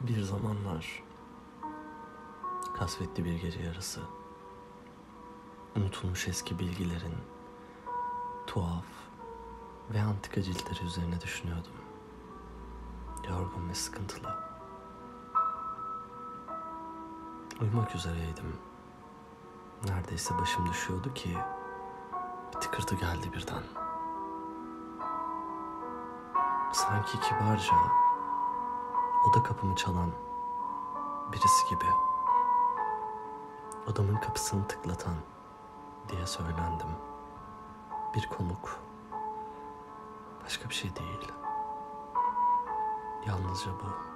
Bir zamanlar kasvetli bir gece yarısı unutulmuş eski bilgilerin tuhaf ve antika ciltleri üzerine düşünüyordum. Yorgun ve sıkıntılı. Uyumak üzereydim. Neredeyse başım düşüyordu ki bir tıkırtı geldi birden. Sanki kibarca oda kapımı çalan birisi gibi. Odamın kapısını tıklatan diye söylendim. Bir konuk. Başka bir şey değil. Yalnızca bu.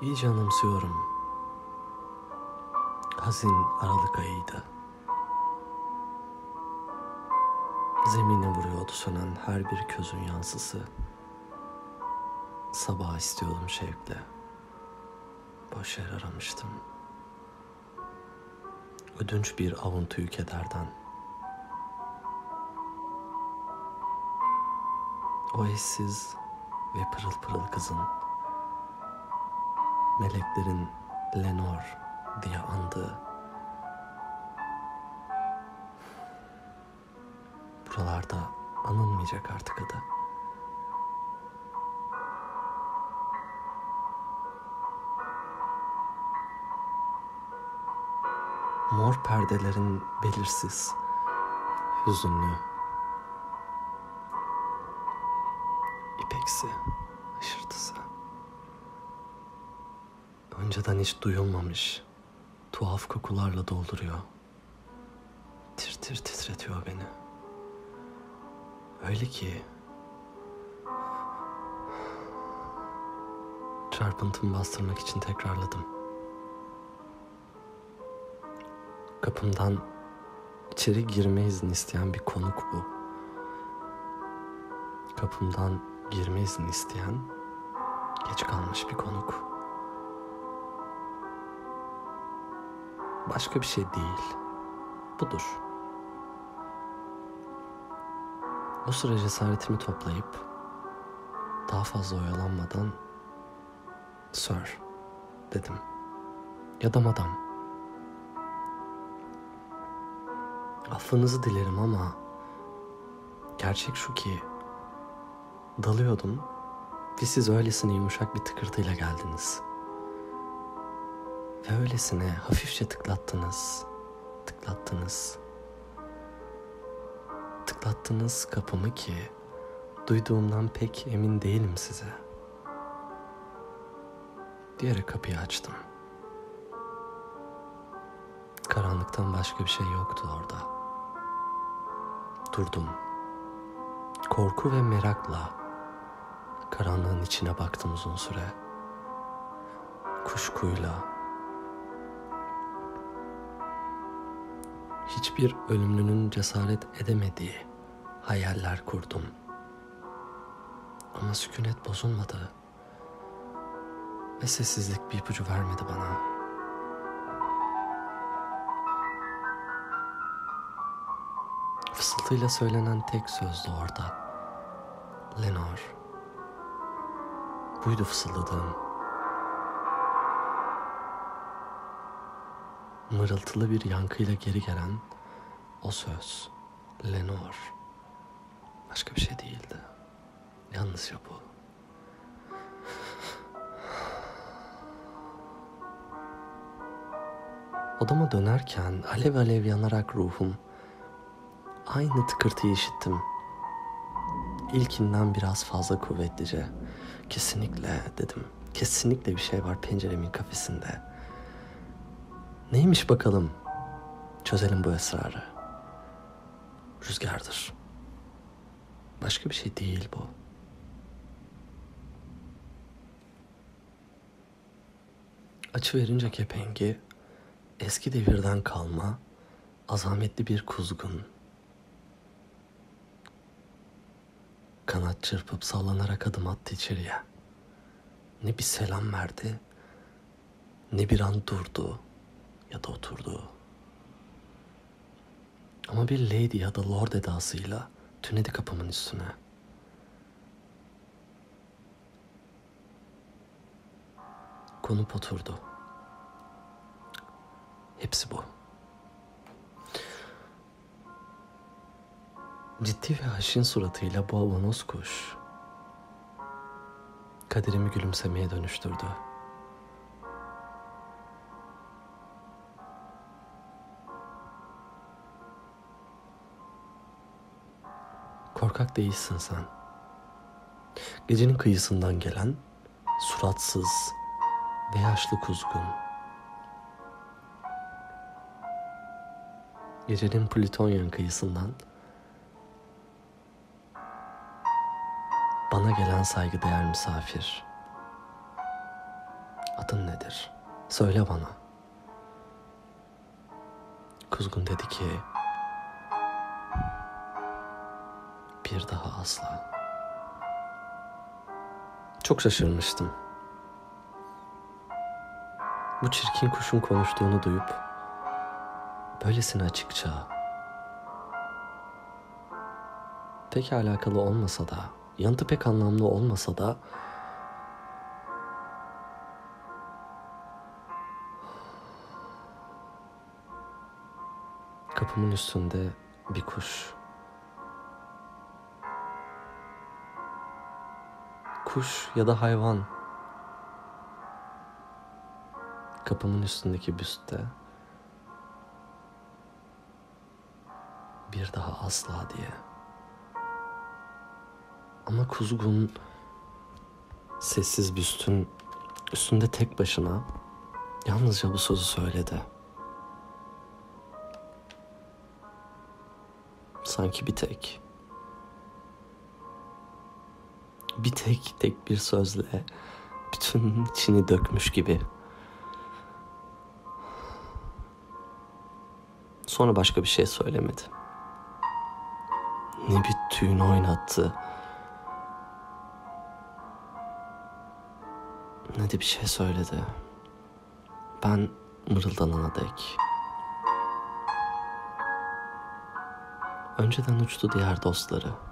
İyice anımsıyorum. Hazin Aralık ayıydı. Zemine vuruyordu sönen her bir közün yansısı. Sabah istiyordum şevkle. Boş yer aramıştım. Ödünç bir avuntuyu kederden. O eşsiz ve pırıl pırıl kızın meleklerin Lenor diye andığı buralarda anılmayacak artık adı. Mor perdelerin belirsiz, hüzünlü, ipeksi hışırtısı. Önceden hiç duyulmamış tuhaf kokularla dolduruyor. Tir tir titretiyor beni. Öyle ki çarpıntımı bastırmak için tekrarladım. Kapımdan içeri girme izni isteyen bir konuk bu. Kapımdan girme izni isteyen geç kalmış bir konuk. Başka bir şey değil. Budur. O sıra cesaretimi toplayıp daha fazla oyalanmadan Sir dedim. Ya da madam. Affınızı dilerim ama gerçek şu ki dalıyordum ve siz öylesine yumuşak bir tıkırtıyla geldiniz. Ve öylesine hafifçe tıklattınız, tıklattınız. Tıklattınız kapımı ki duyduğumdan pek emin değilim size. Diyerek kapıyı açtım. Karanlıktan başka bir şey yoktu orada. Durdum. Korku ve merakla karanlığın içine baktım uzun süre. Kuşkuyla. Hiçbir ölümlünün cesaret edemediği hayaller kurdum. Ama sükunet bozulmadı. Ve sessizlik bir ipucu vermedi bana. Fısıltıyla söylenen tek sözdü orada. Lenor. Buydu fısıldadığım. Mırıltılı bir yankıyla geri gelen o söz. Lenor. Başka bir şey değildi. Yalnızca bu. Odama dönerken alev alev yanarak ruhum aynı tıkırtıyı işittim. İlkinden biraz fazla kuvvetlice. Kesinlikle dedim. Kesinlikle bir şey var penceremin kafesinde. Neymiş bakalım? Çözelim bu esrarı. Rüzgardır. Başka bir şey değil bu. Açı verince kepengi eski devirden kalma azametli bir kuzgun. Kanat çırpıp sallanarak adım attı içeriye. Ne bir selam verdi, ne bir an durdu ya da oturdu. Ama bir lady ya da lord edasıyla tünedi kapımın üstüne. Konup oturdu. Hepsi bu. Ciddi ve haşin suratıyla bu avanos kuş kaderimi gülümsemeye dönüştürdü.'' Korkak değilsin sen. Gecenin kıyısından gelen suratsız ve yaşlı kuzgun. Gecenin Plütonyan kıyısından bana gelen saygıdeğer misafir. Adın nedir? Söyle bana. Kuzgun dedi ki bir daha asla. Çok şaşırmıştım. Bu çirkin kuşun konuştuğunu duyup böylesine açıkça pek alakalı olmasa da yanıtı pek anlamlı olmasa da kapımın üstünde bir kuş kuş ya da hayvan kapımın üstündeki büstte bir daha asla diye. Ama kuzgun sessiz büstün üstünde tek başına yalnızca bu sözü söyledi. Sanki bir tek bir tek tek bir sözle bütün içini dökmüş gibi. Sonra başka bir şey söylemedi. Ne bir tüyün oynattı. Ne de bir şey söyledi. Ben mırıldanana dek. Önceden uçtu diğer dostları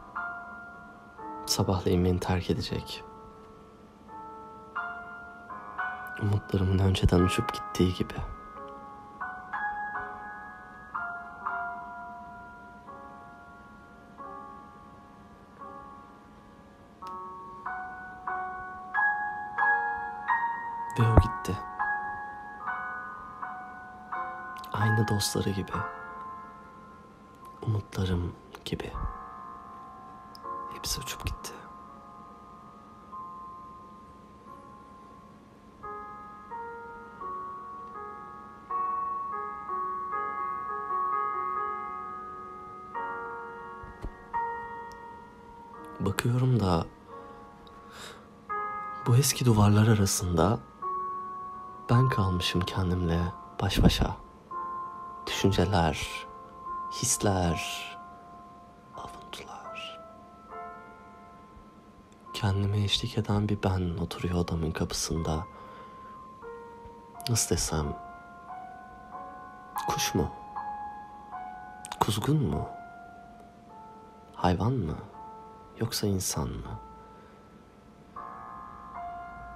sabahleyin beni terk edecek. Umutlarımın önceden uçup gittiği gibi. Ve o gitti. Aynı dostları gibi. Umutlarım gibi. Hepsi uçup gitti. Bakıyorum da bu eski duvarlar arasında ben kalmışım kendimle baş başa. Düşünceler, hisler, kendime eşlik eden bir ben oturuyor odamın kapısında. Nasıl desem? Kuş mu? Kuzgun mu? Hayvan mı? Yoksa insan mı?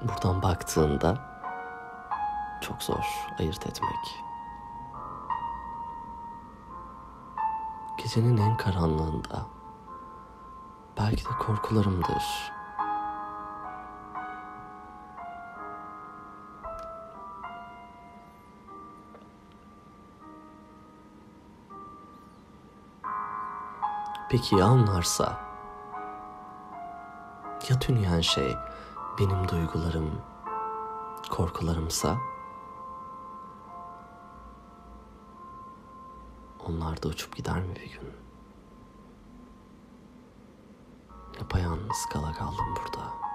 Buradan baktığında çok zor ayırt etmek. Gecenin en karanlığında belki de korkularımdır Peki ya onlarsa? Ya tünüyen şey benim duygularım, korkularımsa? Onlar da uçup gider mi bir gün? Yapayalnız kala kaldım burada.''